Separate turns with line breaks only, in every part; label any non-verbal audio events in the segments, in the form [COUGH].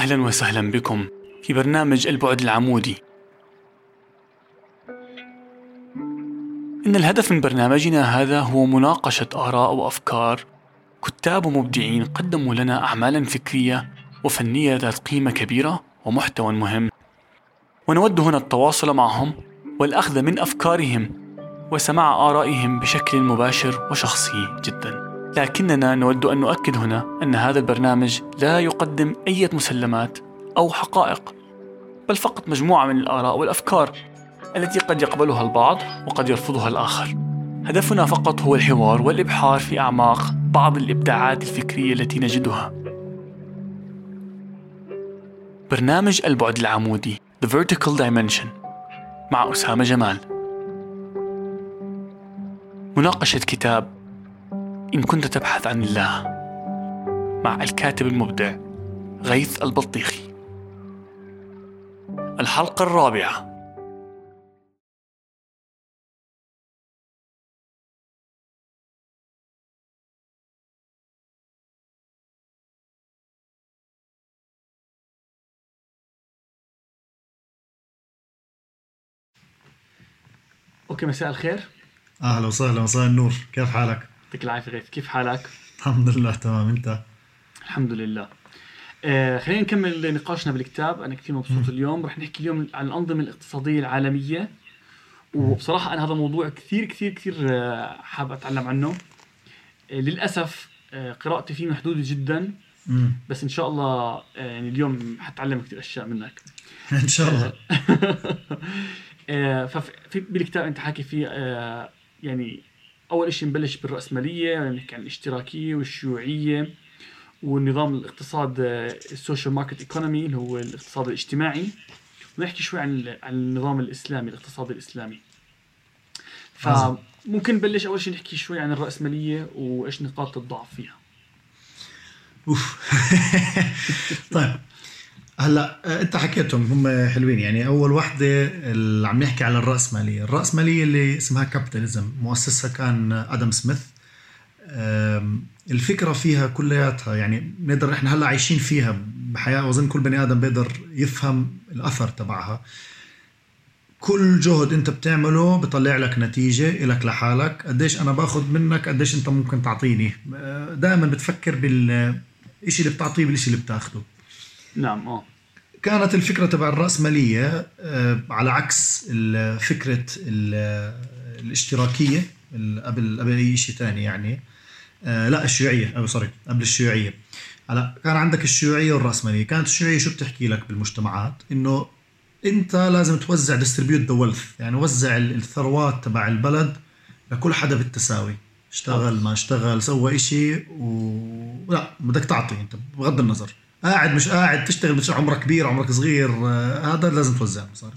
أهلا وسهلا بكم في برنامج البعد العمودي. إن الهدف من برنامجنا هذا هو مناقشة آراء وأفكار كتاب ومبدعين قدموا لنا أعمالا فكرية وفنية ذات قيمة كبيرة ومحتوى مهم. ونود هنا التواصل معهم والأخذ من أفكارهم وسماع آرائهم بشكل مباشر وشخصي جدا. لكننا نود أن نؤكد هنا أن هذا البرنامج لا يقدم أي مسلمات أو حقائق بل فقط مجموعة من الآراء والأفكار التي قد يقبلها البعض وقد يرفضها الآخر. هدفنا فقط هو الحوار والإبحار في أعماق بعض الإبداعات الفكرية التي نجدها. برنامج البعد العمودي The Vertical Dimension مع أسامة جمال. مناقشة كتاب إن كنت تبحث عن الله مع الكاتب المبدع غيث البطيخي الحلقة الرابعة. أوكي مساء الخير.
أهلا وسهلا مساء النور. كيف حالك؟
يعطيك العافية غيث كيف حالك؟
الحمد لله تمام. انت؟
الحمد لله. آه خلينا نكمل نقاشنا بالكتاب. أنا كثير مبسوط اليوم. رح نحكي اليوم عن الأنظمة الاقتصادية العالمية. وبصراحة أنا هذا موضوع كثير كثير كثير آه، حاب أتعلم عنه. آه للأسف آه قراءتي فيه محدودة جدا. بس إن شاء الله يعني اليوم حتعلم كثير أشياء منك.
إن شاء الله. [LAUGHS]
ففي بالكتاب أنت حاكي فيه يعني أول شيء نبلش بالرأسمالية يعني نحكي عن الاشتراكية والشيوعية والنظام الاقتصاد ال social market economy اللي هو الاقتصاد الاجتماعي. ونحكي شوي عن عن النظام الإسلامي الاقتصاد
الإسلامي.
فممكن نبلش أول شيء نحكي شوي عن الرأسمالية وإيش نقاط الضعف فيها.
أوف. [LAUGHS] طيب. هلا آه، انت حكيتهم هم حلوين. يعني أول وحدة اللي عم نحكي على الراسماليه، الراسماليه اللي اسمها كابيتاليزم مؤسسها كان آدم سميث الفكرة فيها كلياتها يعني بنقدر إحنا هلا عايشين فيها بحياة وأظن كل بني آدم بيقدر يفهم الأثر تبعها. كل جهد انت بتعمله بطلع لك نتيجة لك لحالك. قديش أنا باخذ منك قديش انت ممكن تعطيني. دائما بتفكر بالشيء اللي بتعطيه بالشيء اللي بتاخده.
نعم آه.
كانت الفكرة تبع الرأسمالية آه، على عكس ال- فكرة ال- الاشتراكية ال- قبل قبل أي شيء ثاني يعني. آه، لا الشيوعية أو سوري قبل الشيوعية. هلا كان عندك الشيوعية والرأسمالية كانت الشيوعية شو بتحكي لك بالمجتمعات؟ إنه أنت لازم توزع distribute the wealth يعني وزع ال- الثروات تبع البلد لكل حدا بالتساوي. اشتغل ما اشتغل سوى إشي و لا بدك تعطي أنت بغض النظر. قاعد مش قاعد تشتغل مش عمرك كبير عمرك صغير آه، هذا لازم توزع مصاري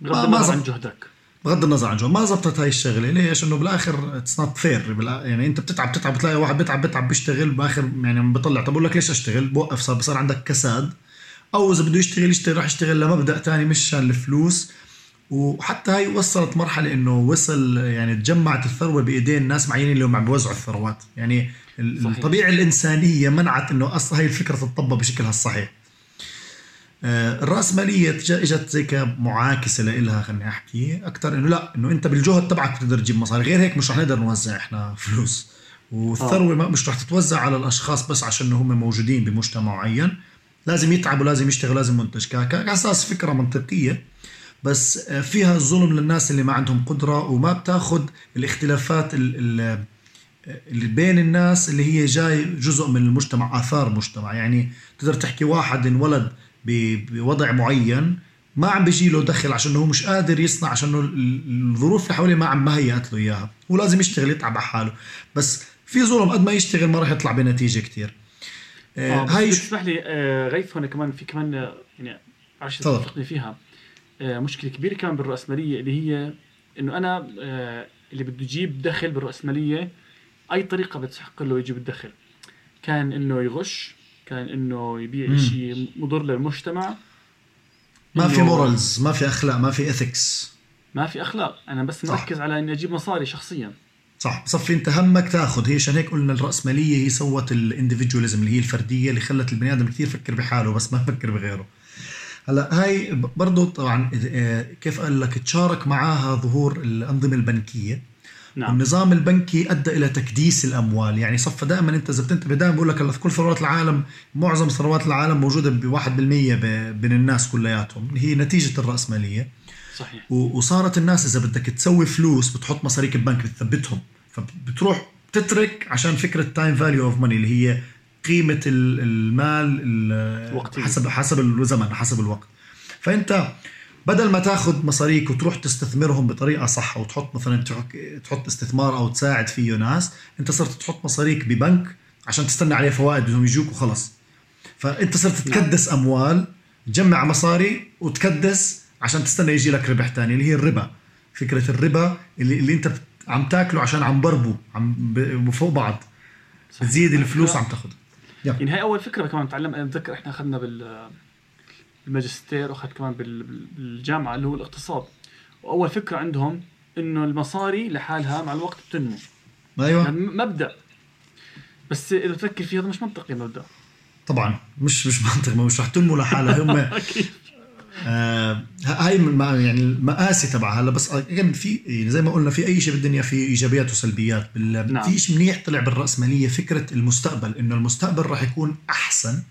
بغض النظر عن. جهدك.
بغض النظر عن جو ما زبطت هاي الشغلة. ليش؟ إنه بالآخر it's not fair يعني أنت بتتعب بتتعب بتلاقي واحد بتعب بتعب بيشتغل. باخر يعني بطلع طب بقول لك ليش أشتغل؟ بوقف صار بصير عندك كساد. أو إذا بده يشتغل يشتغل راح يشتغل لمبدأ تاني مش عشان الفلوس. وحتى هاي وصلت مرحلة إنه وصل يعني تجمعت الثروة بإيدين ناس معينين اللي هم عم بيوزعوا الثروات. يعني. الطبيعه الإنسانية منعت إنه أصلا هاي الفكرة تطبق بشكلها الصحيح. آه، الرأسمالية تج- إجت زي كمعاكسة لإلها خليني أحكي أكثر إنه لا إنه أنت بالجهد تبعك بتقدر تجيب مصاري. غير هيك مش رح نقدر نوزع إحنا فلوس. والثروة ما- مش رح تتوزع على الأشخاص بس عشان هم موجودين بمجتمع معين. لازم يتعبوا لازم يشتغلوا لازم منتج كأساس فكرة منطقية. بس آه، فيها ظلم للناس اللي ما عندهم قدرة وما بتاخد الاختلافات ال- بين الناس اللي هي جاي جزء من المجتمع آثار مجتمع. يعني تقدر تحكي واحد انولد بوضع معين ما عم بيجي له دخل عشان هو مش قادر يصنع عشان ال- الظروف اللي حواليه ما عم مهيئت له إياها. هو لازم يشتغل يتعب على حاله. بس في ظلم قد ما يشتغل ما راح يطلع بنتيجة كتير.
آه
آه
بس
هاي
تسمح لي آه، غيث هنا كمان في كمان آه، يعني
تفضل.
توافقني فيها. آه، مشكلة كبيرة كمان بالرأسمالية اللي هي إنه أنا آه، اللي بده يجيب دخل بالرأسمالية أي طريقة بتحق له يجيب الدخل. كان إنه يغش كان إنه يبيع. شيء مضر للمجتمع.
ما في morals ما في أخلاق ما في ethics
ما في أخلاق. أنا بس. مركز على إني أجيب مصاري شخصيا.
صح. بصفي أنت همك تأخذ. هي عشان هيك قلنا الراسماليه هي سوت الانديفيدواليزم اللي هي الفردية اللي خلت البني آدم كثير يفكر بحاله بس ما يفكر بغيره. هلا هاي برضه طبعا آه، كيف قال لك تشارك معها ظهور الأنظمة البنكية. نعم. النظام البنكي أدى إلى تكديس الأموال. يعني صفى دائما أنت إذا بتنتبه دائما بقول لك في كل ثروات العالم معظم ثروات العالم موجودة ب 1% بين الناس كلياتهم. هي نتيجة الرأسمالية.
صحيح.
وصارت الناس إذا بدك تسوي فلوس بتحط مصاريك ببنك بتثبتهم. فبتروح تترك عشان فكرة time value of money اللي هي قيمة المال الوقتية. حسب حسب الزمن حسب الوقت. فأنت بدل ما تاخذ مصاريك وتروح تستثمرهم بطريقة صح أو تحط مثلا تحط استثمار أو تساعد فيه ناس أنت صرت تحط مصاريك ببنك عشان تستنى عليه فوائد بدهم يجوك وخلص فأنت صرت نعم. تكدس أموال تجمع مصاري وتكدس عشان تستنى يجي لك ربح ثاني اللي هي الربا. فكرة الربا اللي, اللي أنت عم تاكله عشان عم بربو عم فوق بعض. بتزيد الفلوس عم تاخذ
يعني هاي أول فكرة كمان تعلم أنا بتذكر إحنا أخذنا بال بالماجستير واخذت كمان بالجامعة اللي هو الاقتصاد. وأول فكرة عندهم إنه المصاري لحالها مع الوقت بتنمو.
أيوه. يعني
مبدأ. بس إذا بتفكر فيه هذا مش منطقي مبدأ.
طبعا. مش مش منطقي مش رح تنمو لحالها. هم [LAUGHS] آه هاي يعني المقاسي تبعها. هلا بس في يعني زي ما قلنا في أي شيء بالدنيا في إيجابيات وسلبيات. نعم. في شيء منيح طلع بالرأسمالية فكرة المستقبل. إنه المستقبل راح يكون أحسن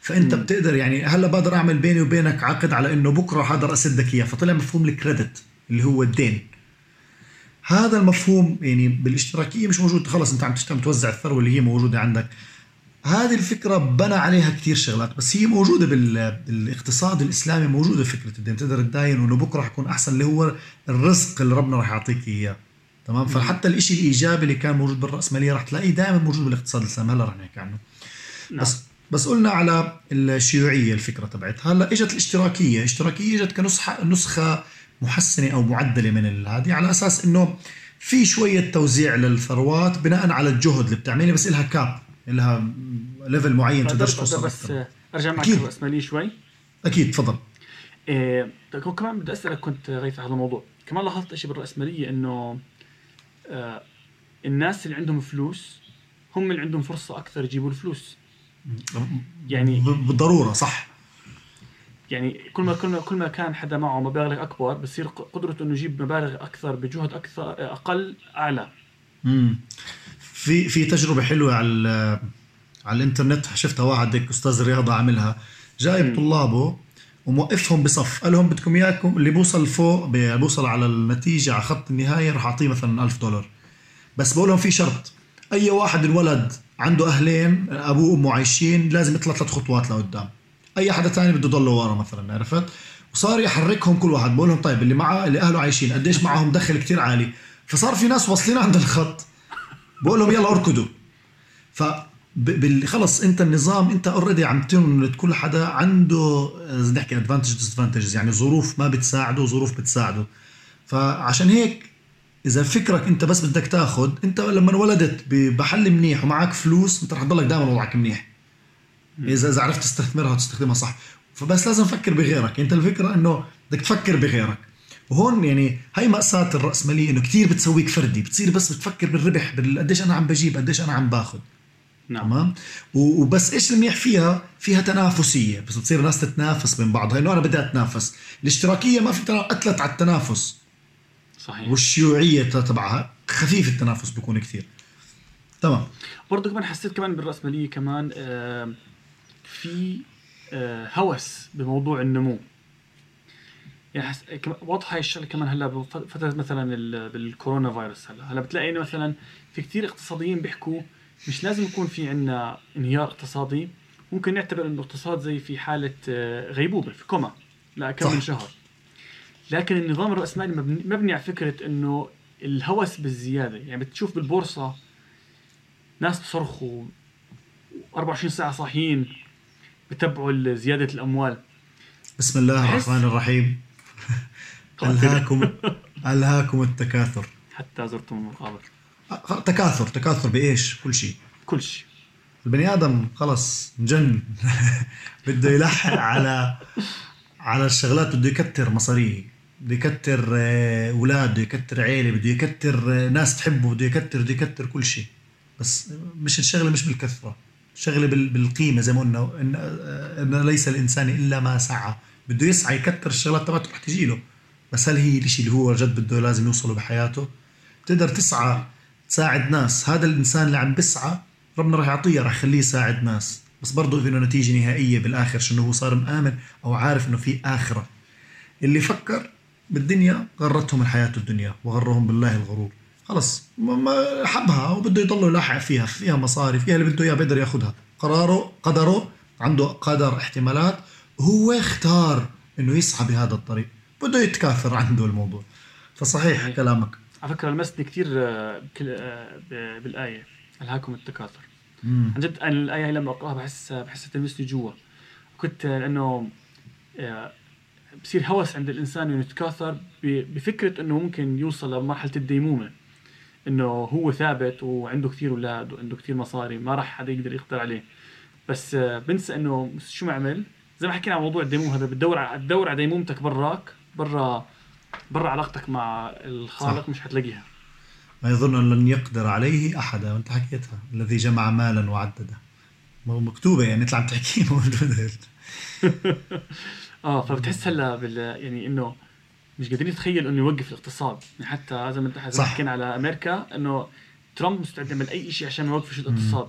فأنت مم. بتقدر يعني هلأ بقدر أعمل بيني وبينك عقد على إنه بكرة حقدر أسدك إياه فطلع مفهوم الكريدت اللي هو الدين. هذا المفهوم يعني بالاشتراكية مش موجود خلص أنت عم تشتغل توزع الثروة اللي هي موجودة عندك. هذه الفكرة بنى عليها كثير شغلات بس هي موجودة بالاقتصاد الإسلامي موجودة فكرة الدين. تقدر تداين وانه بكرة حيكون أحسن اللي هو الرزق اللي ربنا راح يعطيك إياه. تمام؟ فحتى الشيء الإيجابي اللي كان موجود بالرأسمالية راح تلاقيه دائما موجود بالاقتصاد الإسلامي. هلأ راح نحكي عنه. نعم. بس بس قلنا على الشيوعية الفكرة تبعتها. هلا إجت الاشتراكية. الاشتراكية إجت كنسخه نسخة محسنة أو معدلة من هذه على أساس إنه في شوية توزيع للثروات بناء على الجهد اللي بتعملها بس لها كاب لها ليفل معين تقدرش توصل
بس أرجع معك الراسماليه شوي.
أكيد تفضل.
إيه كمان بدي أسألك كنت غيث على هذا الموضوع. كمان لاحظت شيء بالرأسمالية إنه آه الناس اللي عندهم فلوس هم اللي عندهم فرصة أكثر يجيبوا الفلوس.
يعني بالضرورة صح.
يعني كل ما كل ما كل ما كان حدا معه مبالغ أكبر بصير قدرته إنه يجيب مبالغ أكثر بجهد أكثر أقل أعلى.
امم في في تجربة حلوة على على الإنترنت شفتها واحد هيك أستاذ رياضة عاملها. جايب طلابه وموقفهم بصف قال لهم بدكم إياكم اللي بوصل فوق بوصل على النتيجة على خط النهاية راح أعطيه مثلا 1000 دولار. بس بقول لهم في شرط أي واحد الولد عنده أهلين ابوه وأمه عايشين لازم يطلع ثلاث خطوات لقدام. أي حدا ثاني بده يضل ورا مثلا عرفت؟ وصار يحركهم كل واحد بقول لهم طيب اللي معه اللي أهله عايشين قديش معهم دخل كتير عالي؟ فصار في ناس واصلين عند الخط. بقول لهم يلا أركضوا. ف خلص أنت النظام أنت already عم تنولد كل حدا عنده نحكي advantage disadvantages يعني ظروف ما بتساعده وظروف بتساعده. فعشان هيك إذا فكرك أنت بس بدك تاخذ أنت لما انولدت بمحل منيح ومعك فلوس أنت رح تضلك دائما وضعك منيح. اذا إذا عرفت تستثمرها وتستخدمها صح. فبس لازم تفكر بغيرك. أنت الفكرة إنه بدك تفكر بغيرك. وهون يعني هاي مأساة الرأسمالية إنه كثير بتسويك فردي بتصير بس بتفكر بالربح قديش أنا عم بجيب قديش أنا عم باخذ
نعم. تمام؟
وبس إيش المنيح فيها؟ فيها تنافسية. بس بتصير الناس تتنافس بين بعضها انه أنا بدي أتنافس. الاشتراكية ما في قتلت على التنافس.
صحيح.
والشيوعية تبعها خفيف التنافس بيكون كثير. تمام.
برضه كمان حسيت كمان بالرأسمالية كمان في آه، هوس بموضوع النمو. يعني حس... واضحه هاي الشغلة كمان هلأ بفترة مثلا بالكورونا فيروس هلأ. هلأ بتلاقي إنه مثلا في كثير اقتصاديين بيحكوا مش لازم يكون في عندنا انهيار اقتصادي ممكن نعتبر إنه الاقتصاد زي في حالة آه، غيبوبة في كوما لكم من شهر. لكن النظام الرأسمالي مبني, على فكرة إنه الهوس بالزيادة. يعني بتشوف بالبورصة ناس بصرخوا 24 ساعة صاحيين بتبعوا زيادة الأموال.
بسم الله الرحمن الرحيم. ألهاكم ألهاكم التكاثر.
حتى زرتم المقابر.
تكاثر تكاثر بإيش؟ كل شيء.
كل شيء.
البني آدم خلص مجن [LAUGHS] بده يلحق على على الشغلات بده يكتر مصاريه. بده يكتر آه، أولاد بده يكتر عيلة بده يكتر آه، ناس تحبه بده يكتر بده يكتر كل شيء. بس مش الشغلة مش بالكثرة الشغلة بالقيمة زي ما قلنا إن, آه، إن ليس الإنسان إلا ما سعى. بده يسعى يكتر الشغلات تبعته رح تجي له. بس هل هي الشيء اللي هو جد بده لازم يوصله بحياته؟ بتقدر تسعى تساعد ناس. هذا الإنسان اللي عم بسعى ربنا راح يعطيه راح يخليه يساعد ناس. بس برضه في نتيجة نهائية بالآخر شنو هو صار مآمن أو عارف إنه في آخرة. اللي فكر بالدنيا غرتهم الحياة الدنيا وغرهم بالله الغرور. خلص ما حبها وبده يضل يلاحق فيها فيها مصاري فيها اللي بده إياه بيقدر ياخذها قراره قدره عنده قدر احتمالات هو اختار إنه يسعى بهذا الطريق. بده يتكاثر عنده الموضوع. فصحيح يعني كلامك.
على فكرة لمسني كثير آه، آه، بالآية ألهاكم التكاثر. عن جد أنا الآية لما أقرأها بحس بحس تلمسني جوا. كنت لأنه آه، بصير هوس عند الإنسان إنه يتكاثر بفكرة إنه ممكن يوصل لمرحلة الديمومة. إنه هو ثابت وعنده كثير أولاد وعنده كثير مصاري ما راح حدا يقدر يقدر عليه. بس بنسى إنه شو ما عمل زي ما حكينا عن موضوع الديموم هذا بتدور على تدور على ديمومتك براك برا برا علاقتك مع الخالق صح. مش حتلاقيها.
ما يظن أن لن يقدر عليه أحدا وأنت حكيتها الذي جمع مالا وعدده. مكتوبة يعني أنت عم تحكي موجودة [LAUGHS]
آه فبتحس هلا بال يعني إنه مش قادرين يتخيلوا إنه يوقف الاقتصاد يعني حتى زي ما أنت حكينا على أمريكا إنه ترامب مستعد يعمل أي شيء عشان ما يوقفش الاقتصاد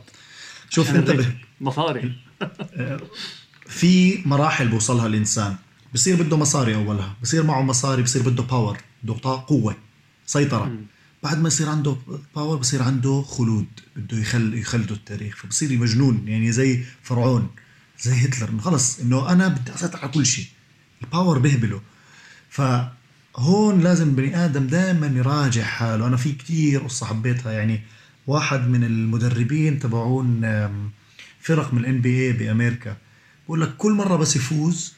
شوف انتبه.
مصاري. [LAUGHS]
في مراحل بوصلها الإنسان. بصير بده مصاري أولها. بصير معه مصاري بصير بده باور بده قوة سيطرة. م. بعد ما يصير عنده power بصير عنده خلود. بده يخل يخلدوا التاريخ. فبصير مجنون يعني زي فرعون. زي هتلر إنه خلص إنه أنا بدي أسيطر على كل شيء. ال power بهبله. فهون لازم بني آدم دائما يراجع حاله. أنا في كتير قصة حبيتها. يعني واحد من المدربين تبعون فرق من ال NBA بأمريكا. بقول لك كل مرة بس يفوز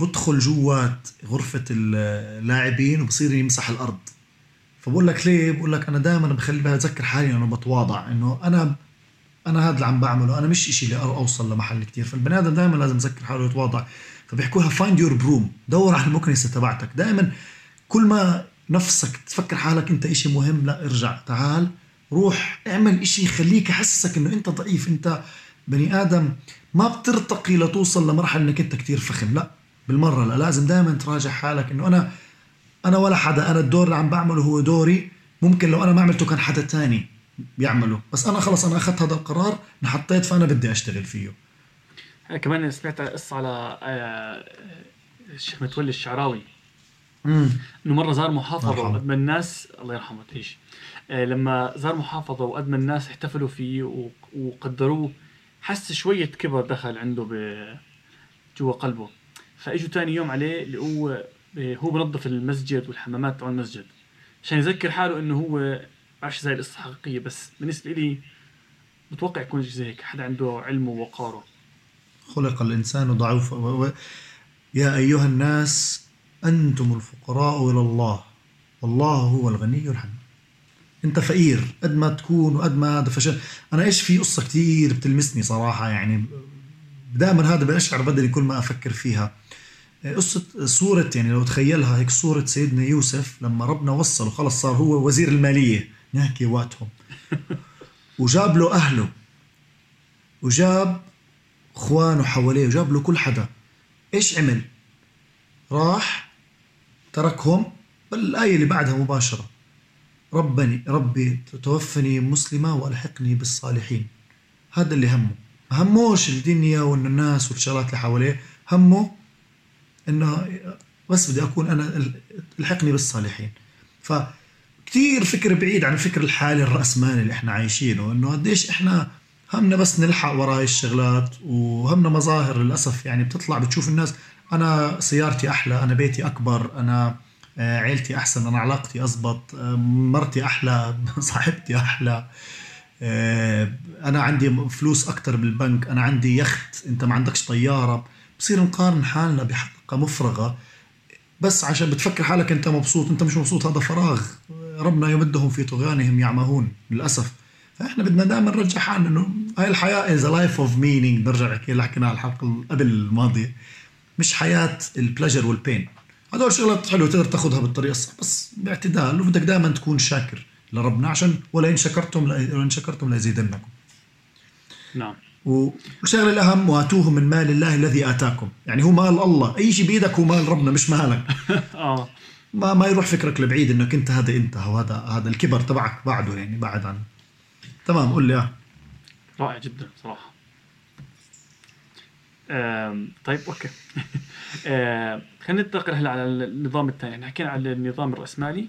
بدخل جوات غرفة اللاعبين وبصير يمسح الأرض. فبقول لك ليه؟ بقول لك أنا دائما بخلي بذكر حالي انه بتواضع. إنه أنا أنا هذا اللي عم بعمله. أنا مش إشي اللي أوصل لمحل كتير. فالبني آدم دائما لازم يذكر حاله يتواضع. فبيحكوها find your broom دور على المكنسة تبعتك. دائما كل ما نفسك تفكر حالك أنت إشي مهم لا ارجع تعال روح اعمل إشي يخليك يحسسك إنه أنت ضعيف. أنت بني آدم ما بترتقي لتوصل لمرحلة إنك أنت كتير فخم. لا بالمرة لا. لازم دائما تراجع حالك إنه أنا أنا ولا حدا. أنا الدور اللي عم بعمله هو دوري. ممكن لو أنا ما عملته كان حدا تاني. بيعمله بس أنا خلص أنا أخذت هذا القرار انحطيت فأنا بدي أشتغل فيه.
كمان سمعت قصة على آه، الشيخ متولي الشعراوي.
إنه
مرة زار محافظة وقد ما الناس الله يرحمه تعيش. آه، لما زار محافظة وقد ما الناس احتفلوا فيه وقدروه حس شوية كبر دخل عنده ب جوا قلبه. فإجوا تاني يوم عليه اللي هو هو بنظف المسجد والحمامات تبع المسجد. عشان يذكر حاله إنه هو عاش زي القصة الحقيقيه بس بالنسبة لي بتوقع يكون زي هيك حدا عنده علمه ووقاره
خلق الإنسان ضعيفا و... يا أيها الناس أنتم الفقراء إلى الله. والله هو الغني الحميد. أنت فقير قد ما تكون وقد ما هذا فشل. أنا إيش في قصة كثير بتلمسني صراحة يعني. دائما هذا بأشعر بدني كل ما أفكر فيها. قصة صورة يعني لو تخيلها هيك صورة سيدنا يوسف لما ربنا وصله خلص صار هو وزير المالية. نحكي وقتهم. وجاب له أهله. وجاب إخوانه حواليه. وجاب له كل حدا. إيش عمل؟ راح تركهم الآية اللي بعدها مباشرة. ربني ربي توفني مسلمة وألحقني بالصالحين. هذا اللي همه. ما هموش الدنيا وان الناس والشغلات اللي حواليه. همه إنه بس بدي أكون أنا ألحقني بالصالحين. فكتير فكر بعيد عن الفكر الحالي الرأسمالي اللي إحنا عايشينه إنه قديش إحنا همنا بس نلحق وراء الشغلات وهمنا مظاهر للأسف يعني بتطلع بتشوف الناس أنا سيارتي أحلى أنا بيتي أكبر أنا آه، عيلتي أحسن أنا علاقتي أزبط آه، مرتي أحلى [LAUGHS] صاحبتي أحلى آه، أنا عندي فلوس أكثر بالبنك أنا عندي يخت أنت ما عندكش طيارة. بصير نقارن حالنا بحلقه مفرغة بس عشان بتفكر حالك أنت مبسوط أنت مش مبسوط هذا فراغ. ربنا يمدهم في طغيانهم يعمهون للأسف. فإحنا بدنا دائما نرجع حالنا إنه هاي الحياة is life of meaning برجع احكي اللي حكيناها الحلقة قبل الماضية. مش حياة ال pleasure وال pain هدول شغلات حلوة تقدر تاخذها بالطريقة الصح بس باعتدال. وبدك دائما تكون شاكر لربنا عشان ولئن شكرتم ولئن شكرتم ليزيدنكم
نعم.
والشغله الأهم وآتوه من مال الله الذي آتاكم. يعني هو مال الله. أي شيء بإيدك هو مال ربنا مش مالك. [LAUGHS]
آه.
ما ما يروح فكرك لبعيد انك انت هذا أنت وهذا هذا الكبر تبعك بعده يعني بعد عنه تمام قول لي. آه
رائع جدا صراحة. آم، طيب أوكي. [LAUGHS] خلينا ننتقل هلا على النظام الثاني. إحنا حكينا على النظام
الرأسمالي.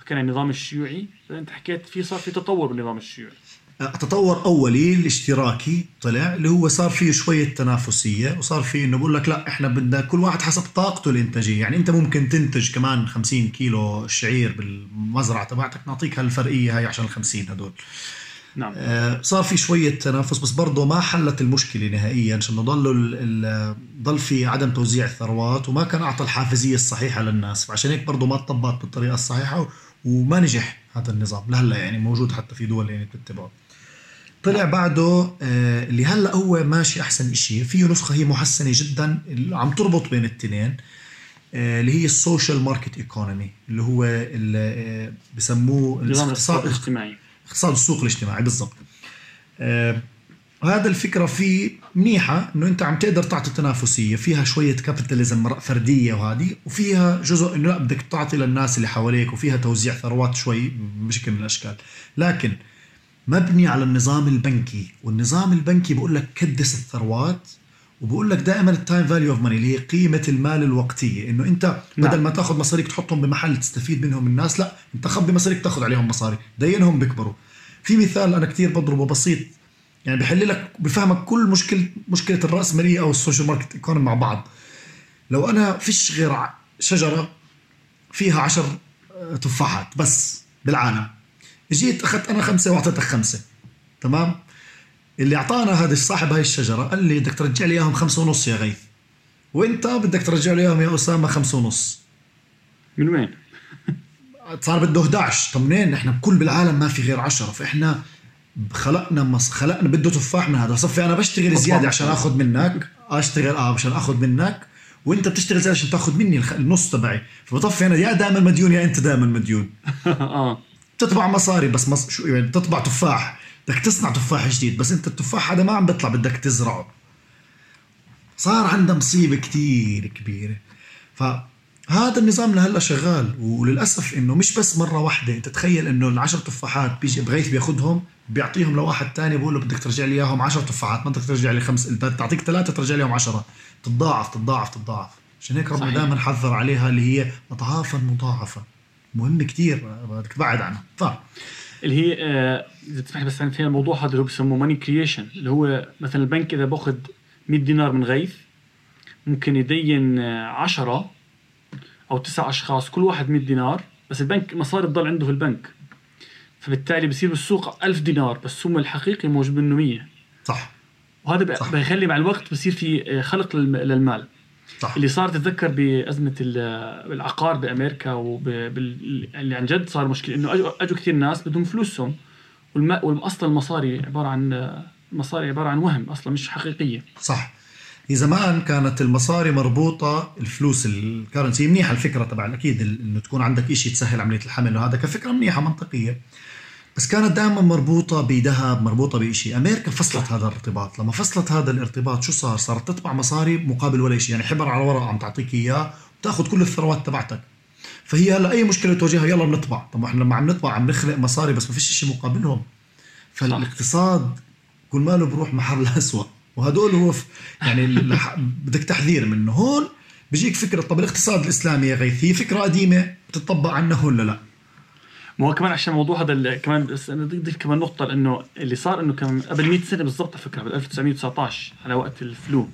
حكينا عن النظام الشيوعي. أنت حكيت في صار في تطور بالنظام الشيوعي.
تطور أولي الاشتراكي طلع اللي هو صار فيه شوية تنافسية وصار فيه إنه بقول لك لا إحنا بدنا كل واحد حسب طاقته الإنتاجية. يعني أنت ممكن تنتج كمان 50 كيلو شعير بالمزرعة تبعتك نعطيك هالفرقية هاي عشان ال 50 هدول.
نعم.
آه، صار في شوية تنافس بس برضه ما حلت المشكلة نهائيا عشان ال- ضل في عدم توزيع الثروات وما كان أعطى الحافزية الصحيحة للناس. فعشان هيك برضه ما طبقت بالطريقة الصحيحة وما نجح هذا النظام لهلا يعني موجود حتى في دول يعني بتتبعه. طلع بعده آه، اللي هلأ هو ماشي أحسن إشي. فيه نسخة هي محسنة جدا عم تربط بين التنين آه، اللي هي ال social market economy اللي هو اللي آه، بسموه
الاقتصاد الاجتماعي.
اقتصاد السوق الاجتماعي بالضبط. هذا الفكرة فيه منيحة إنه أنت عم تقدر تعطي تنافسية. فيها شوية capitalism فردية وهذه وفيها جزء إنه لا بدك تعطي للناس اللي حواليك وفيها توزيع ثروات شوي بشكل من الأشكال. لكن مبني على النظام البنكي. والنظام البنكي بقول لك كدس الثروات وبقول لك دائما ال time value of money اللي هي قيمة المال الوقتية. إنه أنت
نعم.
بدل ما تأخذ مصاريك تحطهم بمحل تستفيد منهم الناس لا أنت خبي مصاريك تأخذ عليهم مصاري. دينهم بيكبروا. في مثال أنا كتير بضربه بسيط. يعني بحل لك بفهمك كل مشكلة مشكله الراسماليه أو ال social market economy مع بعض. لو أنا فيش غير شجرة فيها عشر آه، تفاحات بس بالعالم جيت أخذت أنا خمسة وأعطيتك خمسة. تمام؟ اللي أعطانا هذا صاحب هاي الشجرة قال لي بدك ترجع لي إياهم خمسة ونص يا غيث. وإنت بدك ترجع لي إياهم يا أسامة خمسة ونص.
من وين؟
صار بده 11 طب منين؟ إحنا بكل بالعالم ما في غير 10 فإحنا خلقنا مص... خلقنا بده تفاح من هذا. صفي أنا بشتغل زيادة عشان آخذ منك. أشتغل آه عشان آخذ منك. وإنت بتشتغل زيادة عشان تاخذ مني النص تبعي. فبطفي أنا يا دائما مديون يا أنت دائما مديون. [LAUGHS]
آه.
تطبع مصاري بس مص... شو يعني تطبع تفاح. بدك تصنع تفاح جديد بس انت التفاح هذا ما عم بيطلع بدك تزرعه. صار عندها مصيبة كتير كبيرة. فهذا النظام لهلأ شغال وللأسف إنه مش بس مرة واحدة. انت تخيل إنه العشر تفاحات بيجي بغيث بياخدهم بيعطيهم لواحد تاني بقول له بدك ترجع لي إياهم 10 تفاحات ما بدك ترجع لي خمس تعطيك ثلاثة ترجع لي اياهم 10 تتضاعف تتضاعف تتضاعف. عشان هيك ربنا. دائما حذر عليها اللي هي اضعافا مضاعفة مهم كتير بدك تبعد عنها ف
اللي هي آه، إذا تسمح بس عن فيها الموضوع هذا اللي هو بسموه ماني كرييشن اللي هو مثلا البنك إذا بأخذ 100 دينار من غيث ممكن يدين 10 أو تسع أشخاص كل واحد 100 دينار بس البنك مصاري تضل عنده في البنك. فبالتالي بصير بالسوق 1000 دينار بس هم الحقيقي موجود منه 100
صح.
وهذا
صح.
بيخلي مع الوقت بصير في آه، خلق للم- للمال.
صح.
اللي صار تتذكر بأزمة ال- العقار بأمريكا وبال اللي عن جد صار مشكلة إنه اجوا أجوا كثير ناس بدهم فلوسهم والم... واصلا المصاري عبارة عن المصاري عبارة عن وهم أصلا مش حقيقية.
صح. هي زمان كانت المصاري مربوطة الفلوس الكرنسي منيحة الفكرة طبعا أكيد ال- إنه تكون عندك إشي تسهل عملية الحمل وهذا كفكرة منيحة منطقية. بس كانت دائما مربوطة بذهب مربوطة بإشي. أمريكا فصلت هذا الارتباط. لما فصلت هذا الارتباط شو صار؟ صارت تطبع مصاري مقابل ولا شيء يعني حبر على ورق عم تعطيك إياه وتأخذ كل الثروات تبعتك. فهي هلأ أي مشكلة تواجهها؟ يلا بنطبع طب إحنا لما عم نطبع عم نخلق مصاري بس ما فيش شيء مقابلهم. فالاقتصاد كل ماله بروح محل [LAUGHS] الأسوأ وهدول هو يعني بدك تحذير منه. هون بيجيك فكرة طب الاقتصاد الإسلامي يا غيث هي فكرة قديمة بتطبق عنا ولا لا؟
ما هو كمان عشان الموضوع هذا ال- كمان بس أنا بدي أضيف كمان نقطة لأنه اللي صار إنه كان قبل 100 سنة بالضبط على فكرة بال 1919 على وقت الفلو.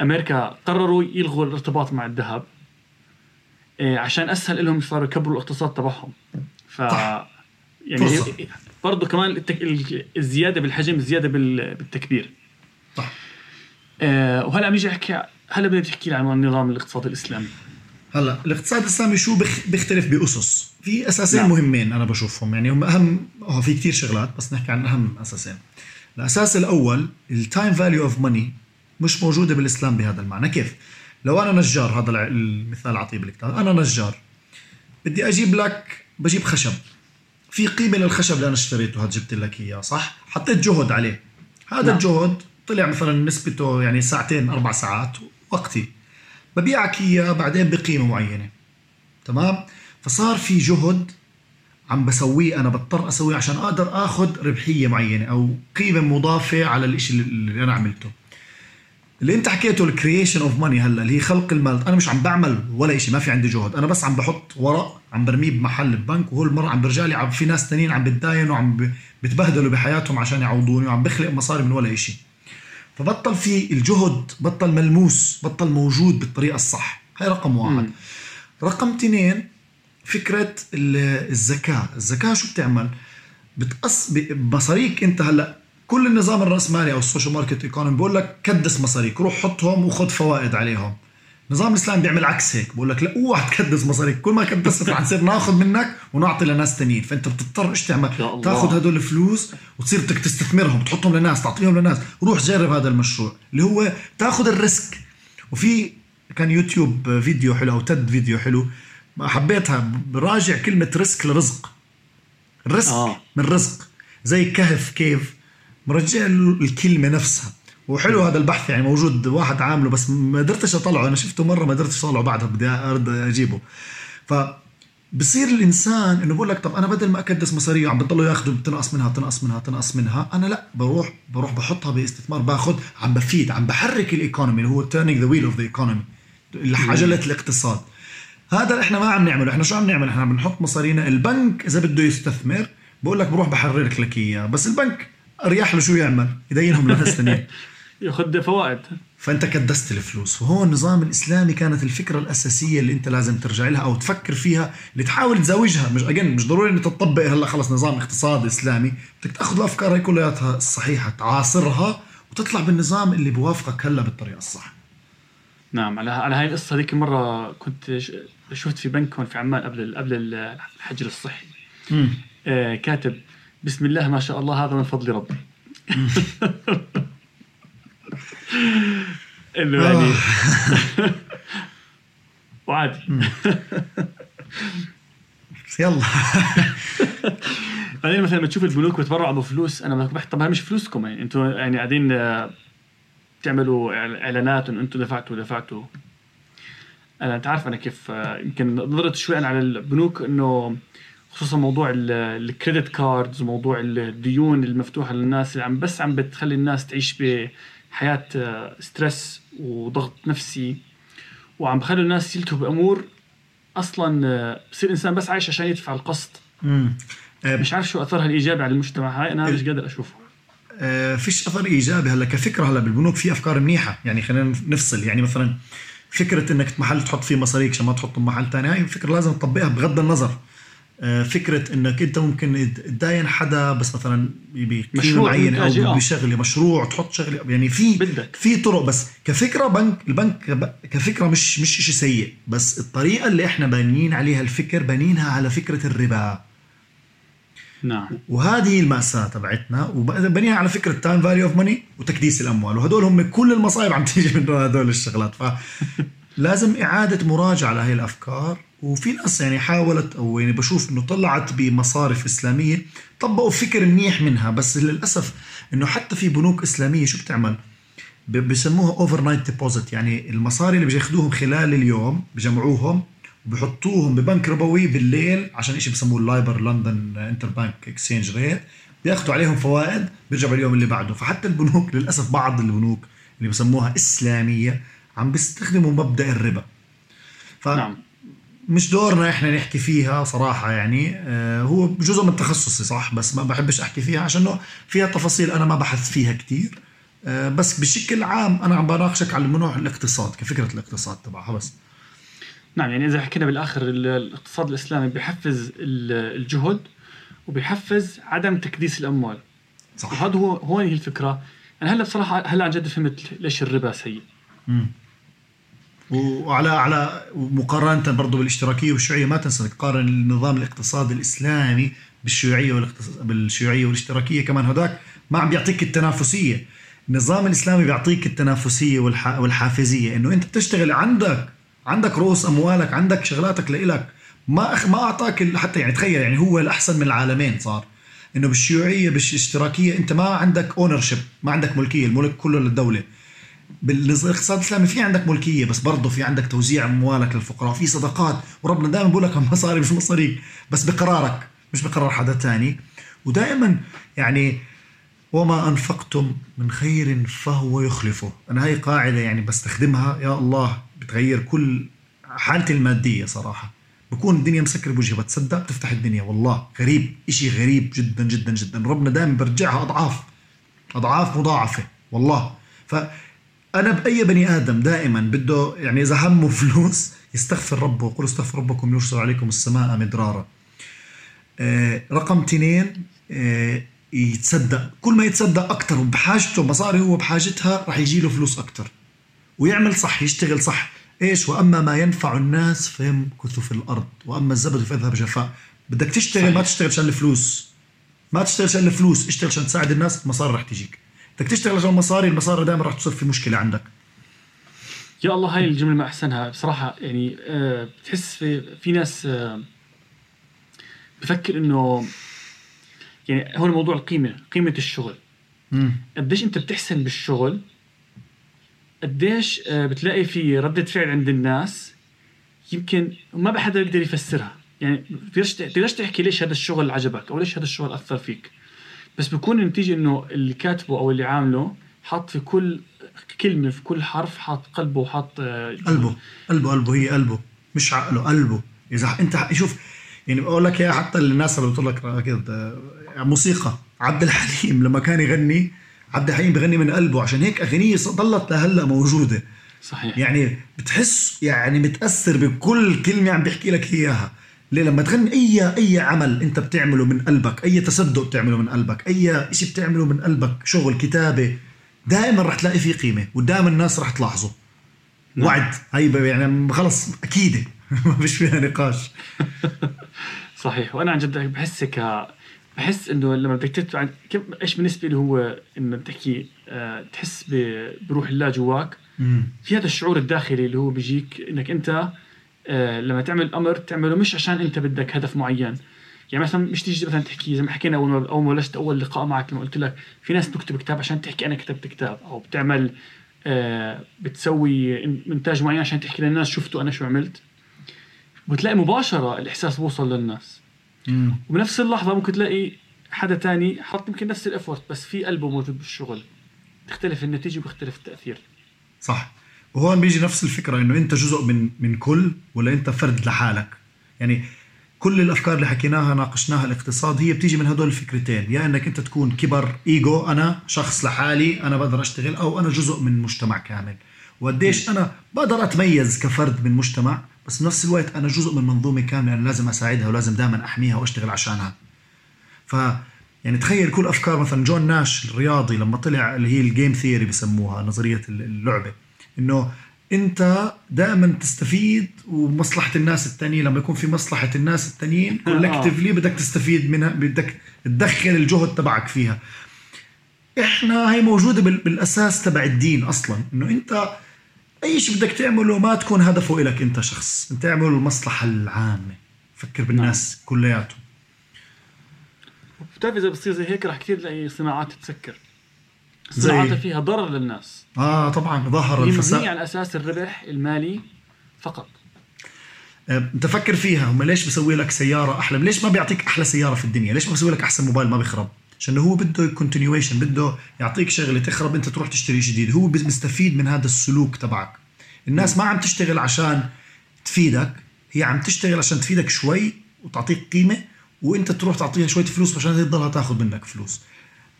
أمريكا قرروا يلغوا الارتباط مع الذهب إيه، عشان أسهل لهم صاروا يكبروا الاقتصاد تبعهم. ف
صح.
يعني برضه كمان التك... ال- الزيادة بالحجم زياده بال... بالتكبير.
صح
آه وهلأ عم نيجي احكي هلأ بدنا تحكي لي عن النظام الاقتصادي الإسلامي.
هلا الاقتصاد الإسلامي شو بخ... بيختلف بأسس؟ في أساسين
نعم.
مهمين أنا بشوفهم يعني هم أهم هو في كتير شغلات بس نحكي عن أهم أساسين. الأساس الأول ال time value of money مش موجودة بالإسلام بهذا المعنى. كيف؟ لو أنا نجار هذا المثال اعطيه بالكتاب أنا نجار بدي أجيب لك بجيب خشب. في قيمة للخشب اللي أنا اشتريته هذا جبت لك إياه صح؟ حطيت جهد عليه. هذا
نعم.
الجهد طلع مثلا نسبته يعني ساعتين أربع ساعات وقتي. ببيعك اياه بعدين بقيمة معينة. تمام؟ فصار في جهد عم بسويه أنا بضطر أسويه عشان أقدر آخذ ربحية معينة أو قيمة مضافة على الإشي اللي- أنا عملته. اللي أنت حكيته ال creation of money هلا اللي هي خلق المال. أنا مش عم بعمل ولا شيء ما في عندي جهد. أنا بس عم بحط ورق عم برميه بمحل ببنك وهو المره عم برجع لي عم في ناس تانيين عم بتداينوا وعم بتبهدلوا بحياتهم عشان يعوضوني وعم بخلق مصاري من ولا شيء فبطل في الجهد بطل ملموس بطل موجود بالطريقة الصح. هاي رقم واحد.
مم.
رقم اثنين فكرة ال- الزكاة. الزكاة شو بتعمل؟ بتقص ب- مصاريك انت هلأ. كل النظام الرأسمالي أو ال social market economy بقول لك كدس مصاريك روح حطهم وخذ فوائد عليهم. النظام الاسلامي بيعمل عكس هيك بقول لك لا اوعى تكدس مصاريك كل ما كدست رح نصير ناخذ منك ونعطي لناس تانيين فأنت بتضطر إيش تعمل. تاخذ هدول الفلوس وتصير بدك تستثمرهم تحطهم لناس تعطيهم لناس روح جرب هذا المشروع اللي هو تاخذ ال risk وفي كان YouTube video حلو أو TED video حلو حبيتها براجع كلمة risk لرزق الرزق
آه.
من رزق زي كهف كيف مرجع الكلمة نفسها وحلو هذا البحث يعني موجود واحد عامله بس ما قدرتش أطلعه. أنا شفته مرة ما قدرتش أطلعه بعدها بدي أرد أجيبه. ف بصير الإنسان إنه بقول لك طب أنا بدل ما أكدس مصارية عم بضلوا يأخذوا تنقص منها تنقص منها تنقص منها. أنا لا بروح بروح بحطها باستثمار باخذ عم بفيد عم بحرك ال economy اللي هو turning the wheel of the economy عجله الاقتصاد. هذا إحنا ما عم نعمله. إحنا شو عم نعمل؟ إحنا عم بنحط مصارينا. البنك إذا بده يستثمر بقول لك بروح بحرر لك إياه. بس البنك أريح له شو يعمل؟ يدينهم لناس ثانيين [LAUGHS]
ياخذ فوائد.
فأنت كدست الفلوس وهون النظام الإسلامي كانت الفكرة الأساسية اللي أنت لازم ترجع لها أو تفكر فيها اللي تحاول تزوجها مش اجين مش ضروري إنك تطبق هلا خلص نظام اقتصاد إسلامي بدك تأخذ الافكار هاي كلياتها الصحيحة تعاصرها وتطلع بالنظام اللي بوافقك هلا بالطريقة الصح.
نعم على على هاي القصة هذيك مرة كنت شفت في بنك هون في عمان قبل قبل ال- الحجر الصحي. آه كاتب بسم الله ما شاء الله هذا من فضل ربي. [LAUGHS] [LAUGHS] انه يعني [LAUGHS] وعادي.
يلا. [LAUGHS]
بعدين مثلا لما تشوف البنوك بتبرعوا بفلوس أنا طب هاي مش فلوسكم يعني أنتم يعني قاعدين آه، تعملوا إعلانات انه أنتم دفعتوا دفعتوا. أنا أنت عارف أنا كيف آه، يمكن نظرت شوي أنا على البنوك إنه خصوصا موضوع ال- ال credit cards وموضوع الديون المفتوحة للناس اللي عم بس عم بتخلي الناس تعيش بحياه آه، stress وضغط نفسي. وعم بخلوا الناس يلتهوا بأمور أصلا آه، بصير الانسان بس عايش عشان يدفع القسط.
آه،
مش عارف شو أثرها الإيجابي على المجتمع. هاي أنا مش قادر اشوفه
آه، فيش أثر إيجابي هلأ كفكرة هلأ بالبنوك في أفكار منيحة. يعني خلينا نفصل. يعني مثلا فكرة إنك محل تحط فيه مصاريك عشان ما تحطهم محل ثاني هاي فكرة لازم تطبقها بغض النظر. آه، فكرة إنك أنت ممكن تداين حدا بس مثلا بقيمه معينه أو
آه.
بشغله مشروع تحط شغله يعني في
بدك.
في طرق بس كفكرة بنك البنك كفكرة مش مش شيء سيء بس الطريقة اللي إحنا بانيين عليها الفكر بانينها على فكرة الربا
نعم
وهذه المأساة تبعتنا وبنيها على فكرة time value of money وتكديس الأموال وهدول هم كل المصايب عم تيجي من هدول الشغلات فلازم إعادة مراجعة لهي الأفكار وفي ناس يعني حاولت أو يعني بشوف إنه طلعت بمصارف إسلامية طبقوا فكر منيح منها بس للأسف إنه حتى في بنوك إسلامية شو بتعمل؟ بسموها overnight deposit يعني المصاري اللي بياخذوهم خلال اليوم بجمعوهم وبحطوهم ببنك ربوي بالليل عشان شيء بسموه ال LIBOR London interbank exchange rate بياخذوا عليهم فوائد بيرجعوا اليوم اللي بعده فحتى البنوك للأسف بعض البنوك اللي بسموها إسلامية عم بيستخدموا مبدأ الربا. ف
نعم.
مش دورنا إحنا نحكي فيها صراحة يعني. آه هو جزء من تخصصي صح؟ بس ما بحبش احكي فيها عشان فيها تفاصيل أنا ما بحث فيها كتير. آه بس بشكل عام أنا عم بناقشك على المنوع الاقتصاد كفكرة الاقتصاد تبعها بس.
نعم يعني إذا حكينا بالآخر ال- الاقتصاد الإسلامي بيحفز ال- الجهد وبيحفز عدم تكديس الأموال.
صح.
وهذا هو هون هي الفكرة. أنا هلا بصراحة هلا عن جد فهمت ليش الربا سيء.
وعلى على مقارنة برضه بالاشتراكية والشيوعية ما تنسى تقارن النظام الاقتصادي الإسلامي بالشيوعية والاقتص... بالشيوعية والاشتراكية كمان. هداك ما عم بيعطيك التنافسية. النظام الإسلامي بيعطيك التنافسية والح... والحافزية إنه أنت بتشتغل عندك عندك رؤوس أموالك عندك شغلاتك لإلك. ما أخ... ما أعطاك حتى يعني تخيل يعني هو الأحسن من العالمين صار. إنه بالشيوعية بالاشتراكية أنت ما عندك اونر ما عندك ملكية الملك كله للدولة. بالاقتصاد الإسلامي في عندك ملكية بس برضه في عندك توزيع أموالك للفقراء في صدقات. وربنا دائما بقول لك [LAUGHS] المصاري مش مصاريك بس بقرارك مش بقرار حدا تاني. ودائما يعني وما أنفقتم من خير فهو يخلفه. أنا هاي قاعدة يعني بستخدمها يا الله بتغير كل حالتي المادية صراحة. بكون الدنيا مسكرة بوجهي بتصدق بتفتح الدنيا. والله غريب إشي غريب جدا جدا جدا. ربنا دائما برجعها أضعاف أضعاف مضاعفة. والله. فأنا بأي بني آدم دائما بده يعني إذا همه فلوس يستغفر ربه وقل استغفر ربكم يرسل عليكم السماء مدرارا. آه رقم اثنين آه يتصدق. كل ما يتصدق أكثر وبحاجته مصاري هو بحاجتها راح يجي له فلوس أكثر ويعمل صح يشتغل صح. إيش؟ وأما ما ينفع الناس فيمكث في الأرض. وأما الزبد فيذهب جفاء بدك تشتغل صحيح. ما تشتغل عشان الفلوس. ما تشتغل عشان الفلوس اشتغل عشان تساعد الناس المصاري راح تجيك. بدك تشتغل عشان المصاري المصاري دائما راح تصير في مشكلة عندك.
يا الله هاي الجملة ما أحسنها. بصراحة يعني أه بتحس في في ناس أه بفكر إنه يعني هون موضوع القيمة قيمة الشغل. قديش أنت بتحسن بالشغل؟ قديش آه، بتلاقي في ردة فعل عند الناس يمكن ما حدا يقدر يفسرها. يعني بتقدرش تحكي ليش هذا الشغل عجبك أو ليش هذا الشغل أثر فيك. بس بكون النتيجه إنه اللي كاتبه أو اللي عامله حاط في كل كلمة في كل حرف حاط قلبه وحاط
آه، قلبه. قلبه قلبه. هي قلبه مش عقله قلبه. إذا أنت شوف يعني بقول لك يا حتى الناس اللي بتقول لك كده موسيقى. عبد الحليم لما كان يغني عبد الحليم بغني من قلبه. عشان هيك أغنية ضلت لهلا موجودة.
صحيح.
يعني بتحس يعني متأثر بكل كلمة عم بيحكي لك إياها. ليه؟ لما تغني اي أي عمل أنت بتعمله من قلبك أي تصدق بتعمله من قلبك أي شيء بتعمله من قلبك شغل كتابة دائما رح تلاقي فيه قيمة ودائما الناس رح تلاحظه. نعم. وعد. هي يعني خلص أكيدة. [LAUGHS] ما فيش فيها نقاش. [LAUGHS]
صحيح. وأنا عن جد بحس ك بحس إنه لما بدك تدفع كيف إيش بالنسبة لي هو إنه تحكي أه تحس بروح الله جواك؟ في هذا الشعور الداخلي اللي هو بيجيك إنك أنت لما تعمل أمر تعمله مش عشان أنت بدك هدف معين. يعني مثلا مش تيجي مثلا تحكي زي ما حكينا أول ما أول ما بلشت أول لقاء معك لما قلت لك في ناس بتكتب كتاب عشان تحكي أنا كتبت كتاب أو بتعمل أه بتسوي إنتاج معين عشان تحكي للناس شفتوا أنا شو عملت. بتلاقي مباشرة الإحساس بوصل للناس. مم. وبنفس اللحظة ممكن تلاقي حدا تاني حط يمكن نفس الإفورت بس في قلبه موجود بالشغل. تختلف النتيجة وبيختلف التأثير.
صح. وهون بيجي نفس الفكرة إنه أنت جزء من من كل ولا أنت فرد لحالك. يعني كل الأفكار اللي حكيناها ناقشناها الاقتصاد هي بتيجي من هدول الفكرتين. يا إنك أنت تكون كبر إيجو أنا شخص لحالي أنا بقدر أشتغل أو أنا جزء من مجتمع كامل. وقديش أنا بقدر أتميز كفرد من مجتمع بس بنفس الوقت أنا جزء من منظومة كاملة أنا لازم أساعدها ولازم دائما أحميها وأشتغل عشانها. ف يعني تخيل كل أفكار مثلا جون ناش الرياضي لما طلع اللي هي ال game theory بسموها نظرية اللعبة. إنه أنت دائما تستفيد ومصلحة الناس الثانية لما يكون في مصلحة الناس الثانيين collectively بدك تستفيد منها بدك تدخل الجهد تبعك فيها. إحنا هي موجودة بالأساس تبع الدين أصلا. إنه أنت أي شيء بدك تعمله ما تكون هدفه لك أنت شخص. أنت تعمل المصلحة العامة. فكر بالناس نعم. كلياتهم.
بتعرف إذا بصير زي هيك رح كثير تلاقي صناعات تتسكر صناعات فيها ضرر للناس.
آه طبعا ظهر
الفساد. على أساس الربح المالي فقط.
آه، انت فكر فيها هم ليش بسوي لك سيارة أحلى؟ ليش ما بيعطيك أحلى سيارة في الدنيا؟ ليش ما بسوي لك أحسن موبايل ما بيخرب؟ عشان هو بده continuation بده يعطيك شغلة تخرب أنت تروح تشتري جديد. هو بيستفيد من هذا السلوك تبعك. الناس ما عم تشتغل عشان تفيدك هي عم تشتغل عشان تفيدك شوي وتعطيك قيمة وأنت تروح تعطيها شوية فلوس عشان تضلها تاخذ منك فلوس.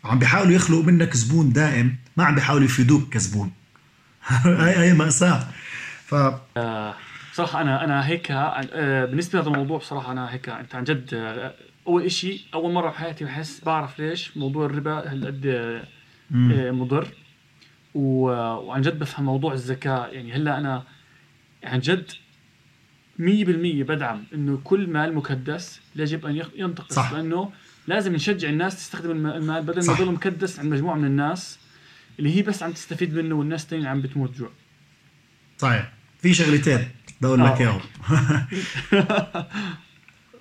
عم بيحاولوا يخلقوا منك زبون دائم ما عم بيحاولوا يفيدوك كزبون. [LAUGHS] هاي هاي مأساة ف
آه صراحة أنا أنا هيك آه بالنسبة لهذا الموضوع بصراحة أنا هيك أنت عن جد آه أول شيء أول مرة بحياتي بحس بعرف ليش موضوع الربا هالقد مضر. وعن جد بفهم موضوع الزكاه يعني هلأ أنا عن جد 100% بدعم إنه كل مال مكدس يجب أن ينتقص صح. لأنه لازم نشجع الناس تستخدم المال بدل ما يضل مكدس عند مجموعة من الناس اللي هي بس عم تستفيد منه والناس الثانيين عم بتموت جوع.
صحيح في شغلتين بقول لك
آه.
اياهم [LAUGHS]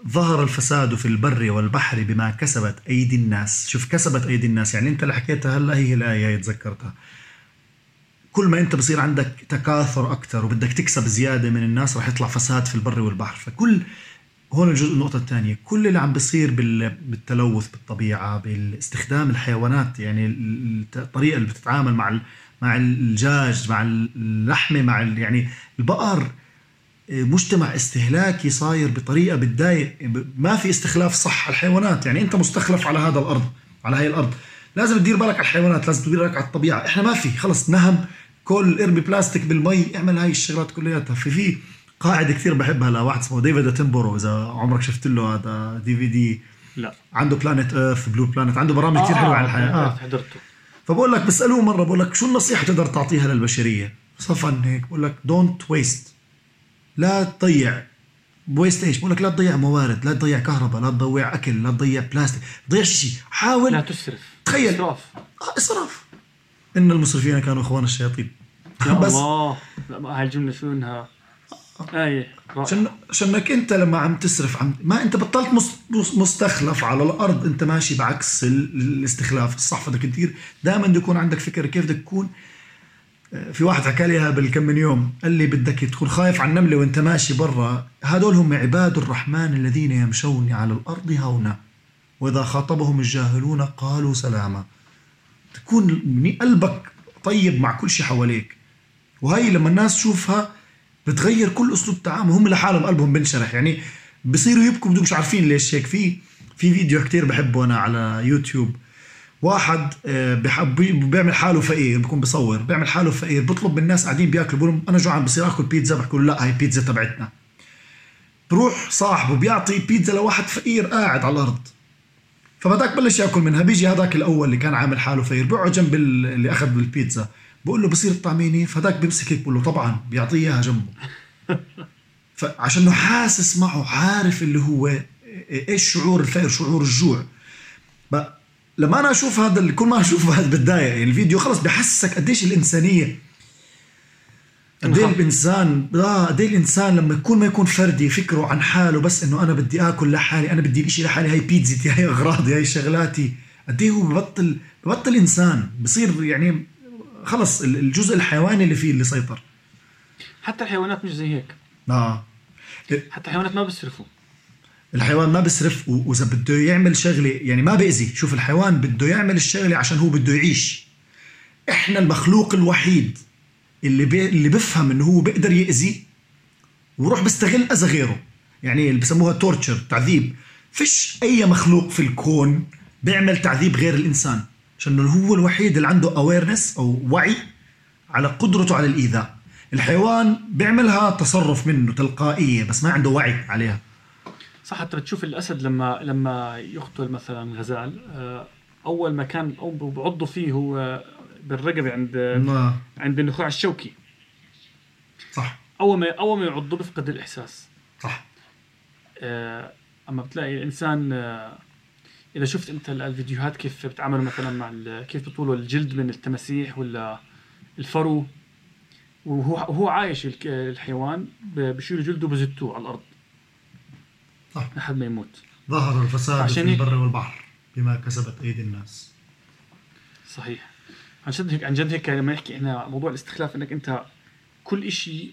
ظهر الفساد في البر والبحر بما كسبت أيدي الناس. شوف كسبت أيدي الناس. يعني أنت اللي حكيتها هلا هي الآية هي تذكرتها. كل ما أنت بصير عندك تكاثر أكثر وبدك تكسب زيادة من الناس راح يطلع فساد في البر والبحر. فكل هون الجزء النقطة الثانية. كل اللي عم بيصير بال- بالتلوث بالطبيعة باستخدام الحيوانات يعني ال- الطريقة اللي بتتعامل مع مع الدجاج مع اللحمة مع يعني البقر مجتمع استهلاكي صاير بطريقة بتضايق ما في استخلاف صح على الحيوانات. يعني أنت مستخلف على هذا الأرض على هاي الأرض. لازم تدير بالك على الحيوانات لازم تدير بالك على الطبيعة. إحنا ما في خلص نهم كل ارمي بلاستيك بالمي اعمل هاي الشغلات كلياتها. في في قاعدة كثير بحبها لواحد اسمه ديفيد أتنبرة إذا عمرك شفت له هذا DVD
لا.
عنده Planet Earth Blue Planet عنده برامج كثير حلوة على الحياة.
آه.
آه.
حضرته.
فبقول لك بسألوه مرة بقول لك شو النصيحة تقدر تعطيها للبشرية؟ صفن هيك بقول لك don't waste لا تضيع. waste إيش؟ بقول لك لا تضيع موارد لا تضيع كهرباء لا تضيع أكل لا تضيع بلاستيك تضيع شيء حاول
لا تسرف.
تخيل.
إسراف.
آه، إسراف. إن المسرفين كانوا إخوان الشياطين.
يا [LAUGHS]
بس
الله. الجملة شو إنها؟
عشان عشانك أنت لما عم تسرف عم ما أنت بطلت مس- مس- مستخلف على الأرض أنت ماشي بعكس ال- الاستخلاف. الصح فبدك تدير دائما بده يكون عندك فكرة كيف بدك تكون. آه، في واحد حكى لي بالكم من يوم. قال لي بدك تكون خايف على النملة وأنت ماشي برا. هدول هم عباد الرحمن الذين يمشون على الأرض هونا. وإذا خاطبهم الجاهلون قالوا سلاما. تكون قلبك طيب مع كل شيء حواليك. وهي لما الناس تشوفها بتغير كل أسلوب تعامل هم لحالهم قلبهم بنشرح. يعني بصيروا يبكوا بدهم مش عارفين ليش هيك. في في فيديو كتير بحبه أنا على يوتيوب. واحد آه، بيعمل حاله فقير بكون بصور. بيعمل حاله فقير. بيطلب من الناس قاعدين بياكلوا. بقول أنا جوعان بصير اكل بيتزا. بحكوا له لا هاي بيتزا تبعتنا. بروح صاحبه بيعطي بيتزا لواحد فقير قاعد على الأرض. فبداك بلش ياكل منها. بيجي هذاك الأول اللي كان عامل حاله فقير. بيقعد جنب ال- اللي أخذ البيتزا بقول له بصير الطعميني فهداك بيمسك هيك بقول له طبعا بيعطيه إياها جنبه. [LAUGHS] فعشان حاسس معه عارف اللي هو إيش شعور الفقر شعور الجوع. لما أنا أشوف هذا اللي كل ما أشوف هذا بتضايق يعني الفيديو خلص بحسسك قديش الإنسانية. قد
إيه.
الانسان آه قد إيه الإنسان لما يكون ما يكون فردي فكره عن حاله بس إنه أنا بدي آكل لحالي أنا بدي شيء لحالي هاي بيتزتي هاي اغراضي هاي شغلاتي. قد إيه هو ببطل ببطل إنسان. بصير يعني خلص ال- الجزء الحيواني اللي فيه اللي سيطر.
حتى الحيوانات مش زي هيك.
آه.
حتى الحيوانات ما بيصرفوا.
الحيوان ما بيصرف وإذا بده يعمل شغلة يعني ما بيأذي. شوف الحيوان بده يعمل الشغلة عشان هو بده يعيش. إحنا المخلوق الوحيد اللي بي اللي بفهم إنه هو بيقدر يأذي وروح بيستغل أذى غيره. يعني اللي بسموها torture تعذيب. فيش أي مخلوق في الكون بيعمل تعذيب غير الإنسان. عشان هو الوحيد اللي عنده awareness أو وعي على قدرته على الإيذاء. الحيوان بيعملها تصرف منه تلقائية بس ما عنده وعي عليها.
صح حتى بتشوف الأسد لما لما يقتل مثلا غزال آه، أول ما كان أو بعضه فيه هو بالرقبة عند
ما.
عند النخاع الشوكي.
صح.
أول ما أول ما يعضه بيفقد الإحساس.
صح.
آه، أما بتلاقي الانسان آه، إذا شفت أنت ال- الفيديوهات كيف بتعاملوا مثلا مع كيف بيطولوا الجلد من التماسيح ولا الفرو؟ وهو وهو عايش الحيوان بشيلوا جلده بزتوه على الأرض.
صح.
لحد ما يموت.
ظهر الفساد
عشان
في البر والبحر بما كسبت أيدي الناس.
صحيح. عن جد هيك عن جد هيك لما نحكي إحنا موضوع الاستخلاف إنك أنت كل شيء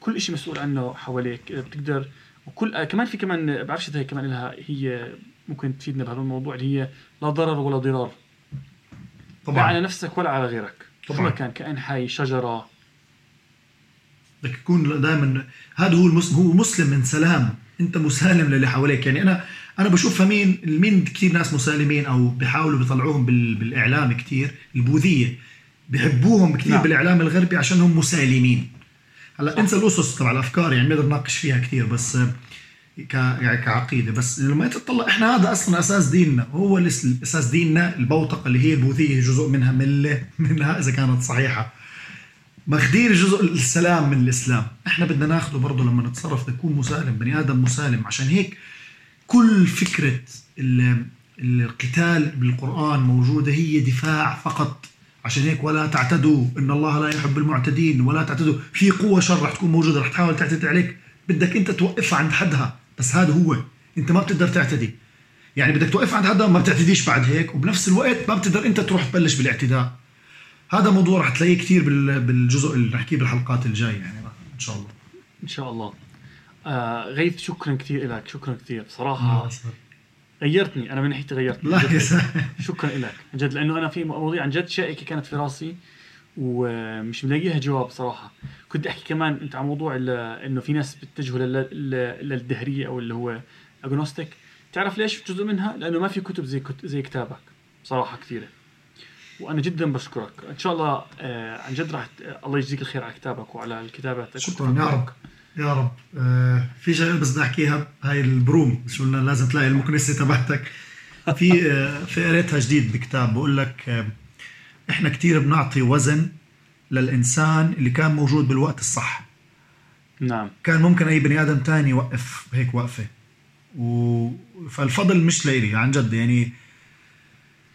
كل شيء مسؤول عنه حواليك آه، بتقدر وكل آه، كمان في كمان آه، بعرفش هي كمان لها هي ممكن تفيدنا بهذا الموضوع اللي هي لا ضرر ولا ضرار. لا على
طبعا
نفسك ولا على غيرك.
طبعاً.
ما كأن كائن حي شجرة.
بدك تكون دائما هذا هو المسلم هو مسلم من سلام. أنت مسالم للي حواليك. يعني أنا أنا بشوفها مين مين كثير ناس مسالمين أو بيحاولوا بيطلعوهم بال... بالإعلام كثير البوذية. بحبوهم كثير
نعم.
بالإعلام الغربي عشانهم مسالمين.
هلأ.
انسى الأسس تبع الأفكار يعني بنقدر نناقش فيها كثير بس ك يعني كعقيدة. بس لما تطلع إحنا هذا أصلا أساس ديننا. هو أساس ديننا. البوتقة اللي هي البوذية جزء منها ملة منها إذا كانت صحيحة. ماخذين جزء السلام من الإسلام. إحنا بدنا ناخذه برضه لما نتصرف نكون مسالم بني آدم مسالم. عشان هيك كل فكرة ال- القتال بالقرآن موجودة هي دفاع فقط. عشان هيك ولا تعتدوا إن الله لا يحب المعتدين ولا تعتدوا. في قوة شر رح تكون موجودة رح تحاول تعتدي عليك. بدك أنت توقفها عند حدها. بس هذا هو. انت ما بتقدر تعتدي. يعني بدك توقف عند حدها ما بتعتديش بعد هيك وبنفس الوقت ما بتقدر انت تروح تبلش بالاعتداء. هذا موضوع رح تلاقيه كثير بالجزء اللي نحكيه بالحلقات الجاية يعني إن شاء الله.
إن شاء الله. آه غيث شكرا كثير لك شكرا كثير بصراحة غيرتني. أنا من ناحيتي غيرتني
لا
شكرا لك عن جد. لأنه أنا في مواضيع عن جد شائكة كانت في راسي ومش ملاقي لها جواب صراحة. كنت أحكي كمان أنت عن موضوع إنه في ناس بيتجهوا للدهرية أو اللي هو agnostic تعرف ليش جزء منها؟ لأنه ما في كتب زي كت... زي كتابك صراحة كثيرة. وأنا جدا بشكرك. إن شاء الله آه عن جد راح الله يجزيك الخير على كتابك وعلى الكتابات.
شكرا. يا رب. يا رب. آه في شغلة بس بدي احكيها هاي ال broom. شو قلنا؟ لازم تلاقي المكنسة تبعتك. في آه في قريتها جديد بكتاب. بقول لك آه إحنا كثير بنعطي وزن للإنسان اللي كان موجود بالوقت الصح.
نعم.
كان ممكن أي بني آدم تاني يوقف هيك وقفة. و... فالفضل مش لإلي عن جد. يعني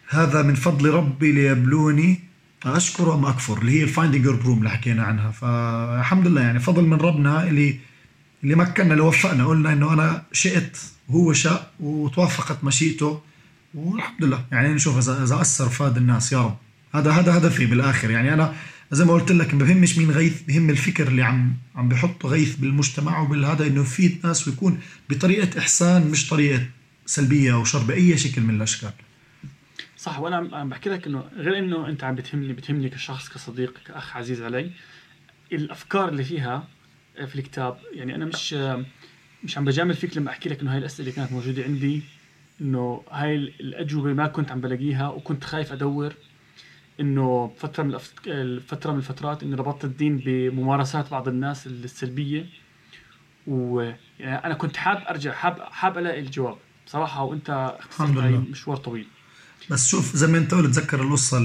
هذا من فضل ربي ليبلوني أشكر أم أكفر اللي هي ال finding your broom اللي حكينا عنها. فالحمد لله يعني فضل من ربنا اللي اللي مكننا اللي وفقنا. قلنا إنه أنا شئت وهو شاء وتوافقت مشيئته. والحمد لله. يعني نشوف اذا إذا أثر فاد الناس يا رب. هذا هذا هدفي بالآخر. يعني أنا زي ما قلت لك ما بهمش مين غيث بهم الفكر اللي عم عم بحطه غيث بالمجتمع وبالهذا إنه يفيد ناس ويكون بطريقة إحسان مش طريقة سلبية أو شر باي شكل من الأشكال.
صح وأنا عم بحكي لك إنه غير إنه أنت عم بتهمني بتهمني كشخص كصديق كأخ عزيز علي الأفكار اللي فيها في الكتاب. يعني أنا مش مش عم بجامل فيك لما أحكي لك إنه هاي الأسئلة اللي كانت موجودة عندي إنه هاي الأجوبة ما كنت عم بلاقيها وكنت خايف أدور. إنه فترة من الفترة من الفترات إنه ربطت الدين بممارسات بعض الناس السلبية. ويعني أنا كنت حاب أرجع حاب حاب ألاقي الجواب. بصراحه وانت
الحمد لله.
مشوار طويل.
بس شوف زي ما أنت قلت تذكر القصة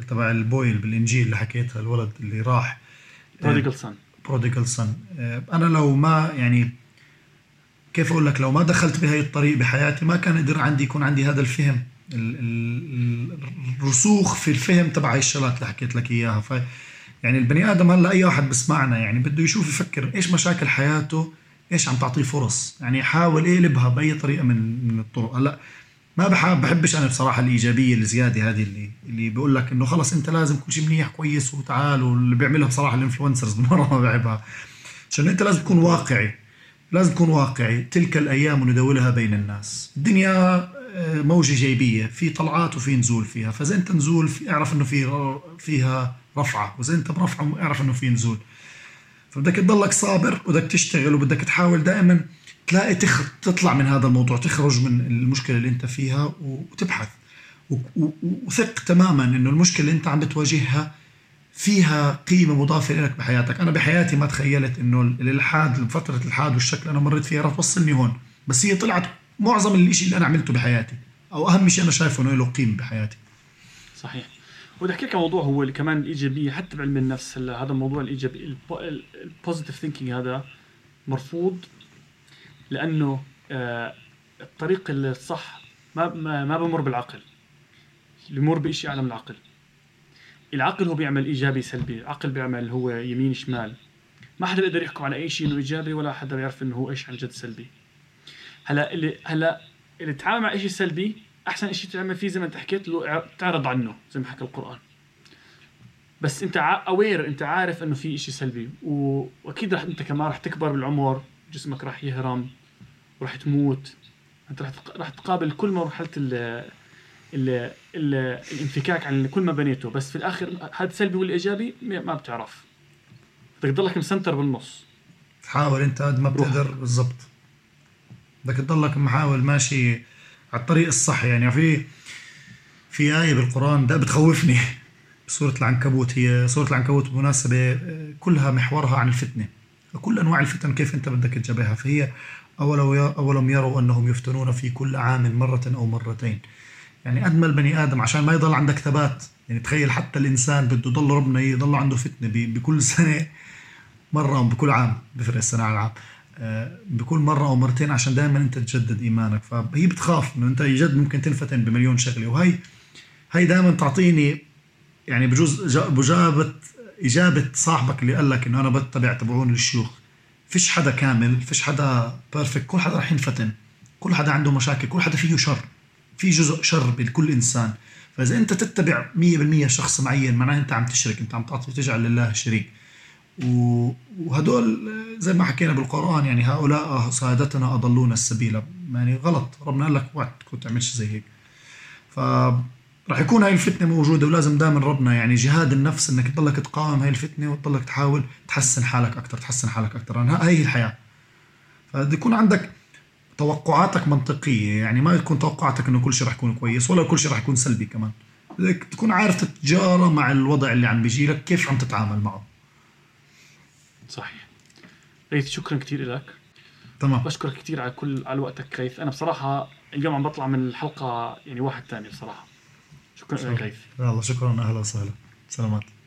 تبع البويل بالإنجيل اللي حكيتها الولد اللي راح.
prodigal son
prodigal son أنا لو ما يعني كيف أقول لك؟ لو ما دخلت بهي الطريق بحياتي ما كان قدر عندي يكون عندي هذا الفهم. الرسوخ في الفهم تبع هاي الشغلات اللي حكيت لك إياها. ف يعني البني آدم هلأ أي واحد بسمعنا يعني بده يشوف يفكر إيش مشاكل حياته إيش عم تعطيه فرص. يعني يحاول يقلبها بأي طريقة من من الطرق. هلأ ما بحب بحبش أنا بصراحة الإيجابية الزيادة هذه اللي اللي بيقول لك إنه خلص أنت لازم كل شيء منيح كويس وتعال واللي بيعملها بصراحة ال influencers [LAUGHS] مره ما بحبها عشان أنت لازم تكون واقعي. لازم تكون واقعي تلك الأيام نداولها بين الناس. الدنيا موجة جيبية في طلعات وفي نزول فيها. فإذا أنت نزول اعرف إنه في فيها رفعة. وإذا أنت برفعه اعرف إنه في نزول. فبدك تضلك صابر وبدك تشتغل وبدك تحاول دائما تلاقي تخ... تطلع من هذا الموضوع تخرج من المشكلة اللي أنت فيها وتبحث. وثق تماما إنه المشكلة اللي أنت عم بتواجهها فيها قيمة مضافة لك بحياتك. أنا بحياتي ما تخيلت إنه الالحاد فترة الالحاد والشكل اللي أنا مريت فيها رح توصلني هون. بس هي طلعت معظم الشيء اللي أنا عملته بحياتي أو أهم شيء أنا شايفه إنه له قيمة بحياتي.
صحيح. وبدي أحكي لك موضوع هو اللي كمان الايجابيه حتى بعلم النفس هلا هذا الموضوع الإيجابي ال positive thinking هذا مرفوض لأنه آه الطريق الصح ما ما بمر بالعقل. بمر بشيء أعلى من العقل. العقل هو بيعمل إيجابي سلبي العقل بيعمل هو يمين شمال. ما حدا بيقدر يحكم على أي شيء إنه إيجابي ولا حدا بيعرف إنه هو إيش عن جد سلبي. هلا اللي هلا اللي تتعامل مع شيء سلبي أحسن شيء تعمل فيه زي ما أنت حكيت له تعرض عنه زي ما حكى القرآن. بس أنت اوير أنت عارف إنه في شيء سلبي وأكيد رح أنت كمان رح تكبر بالعمر جسمك رح يهرم ورح تموت. أنت رح رح تقابل كل مرحلة ال ال ال الانفكاك عن كل ما بنيته. بس في الآخر هذا سلبي ولا ايجابي ما بتعرف. بدك تضلك مسنتر بالنص.
تحاول أنت قد ما بتقدر بالضبط. بدك تضلك محاول ماشي على الطريق الصح. يعني في في آية بالقرآن ده بتخوفني سورة العنكبوت هي سورة العنكبوت بمناسبة كلها محورها عن الفتنة. كل أنواع الفتن كيف أنت بدك تجابهها؟ فهي أولو أولم يروا أنهم يفتنون في كل عام مرة أو مرتين. يعني قد ما البني آدم عشان ما يضل عندك ثبات. يعني تخيل حتى الإنسان بده يضل ربنا يضل عنده فتنة بكل سنة مرة بكل عام بفرق السنة على العام. آه، بكل مرة أو مرتين عشان دائما أنت تجدد إيمانك. فهي بتخاف إنه أنت جد ممكن تنفتن بمليون شغلة. وهي هي دائما تعطيني يعني بجوز جا- بجابة إجابة صاحبك اللي قال لك إنه أنا بتبع تبعون الشيوخ فيش حدا كامل فيش حدا بيرفكت كل حدا رح ينفتن. كل حدا عنده مشاكل كل حدا فيه شر. في جزء شر بكل إنسان. فإذا أنت تتبع 100% شخص معين معناه أنت عم تشرك أنت عم تعطي تجعل لله شريك. وهدول زي ما حكينا بالقرآن يعني هؤلاء سادتنا أضلونا السبيل. يعني غلط. ربنا قال لك وقت كنت تعملش زي هيك. ف راح يكون هاي الفتنة موجودة ولازم دائما ربنا يعني جهاد النفس إنك تضلك تقاوم هاي الفتنة وتضلك تحاول تحسن حالك أكثر تحسن حالك أكثر لأن هاي هي الحياة. فبده يكون عندك توقعاتك منطقية يعني ما تكون توقعاتك إنه كل شيء راح يكون كويس ولا كل شيء راح يكون سلبي كمان. بدك تكون عارف تتجارى مع الوضع اللي عم بيجي لك كيف عم تتعامل معه.
صحيح. غيث شكرا كثير لك
تمام.
بشكرك كثير على كل على وقتك غيث أنا بصراحة اليوم عم بطلع من الحلقة يعني واحد ثاني بصراحة. شكرا لك غيث
يلا شكرا أهلا وسهلا. سلامات.
سلام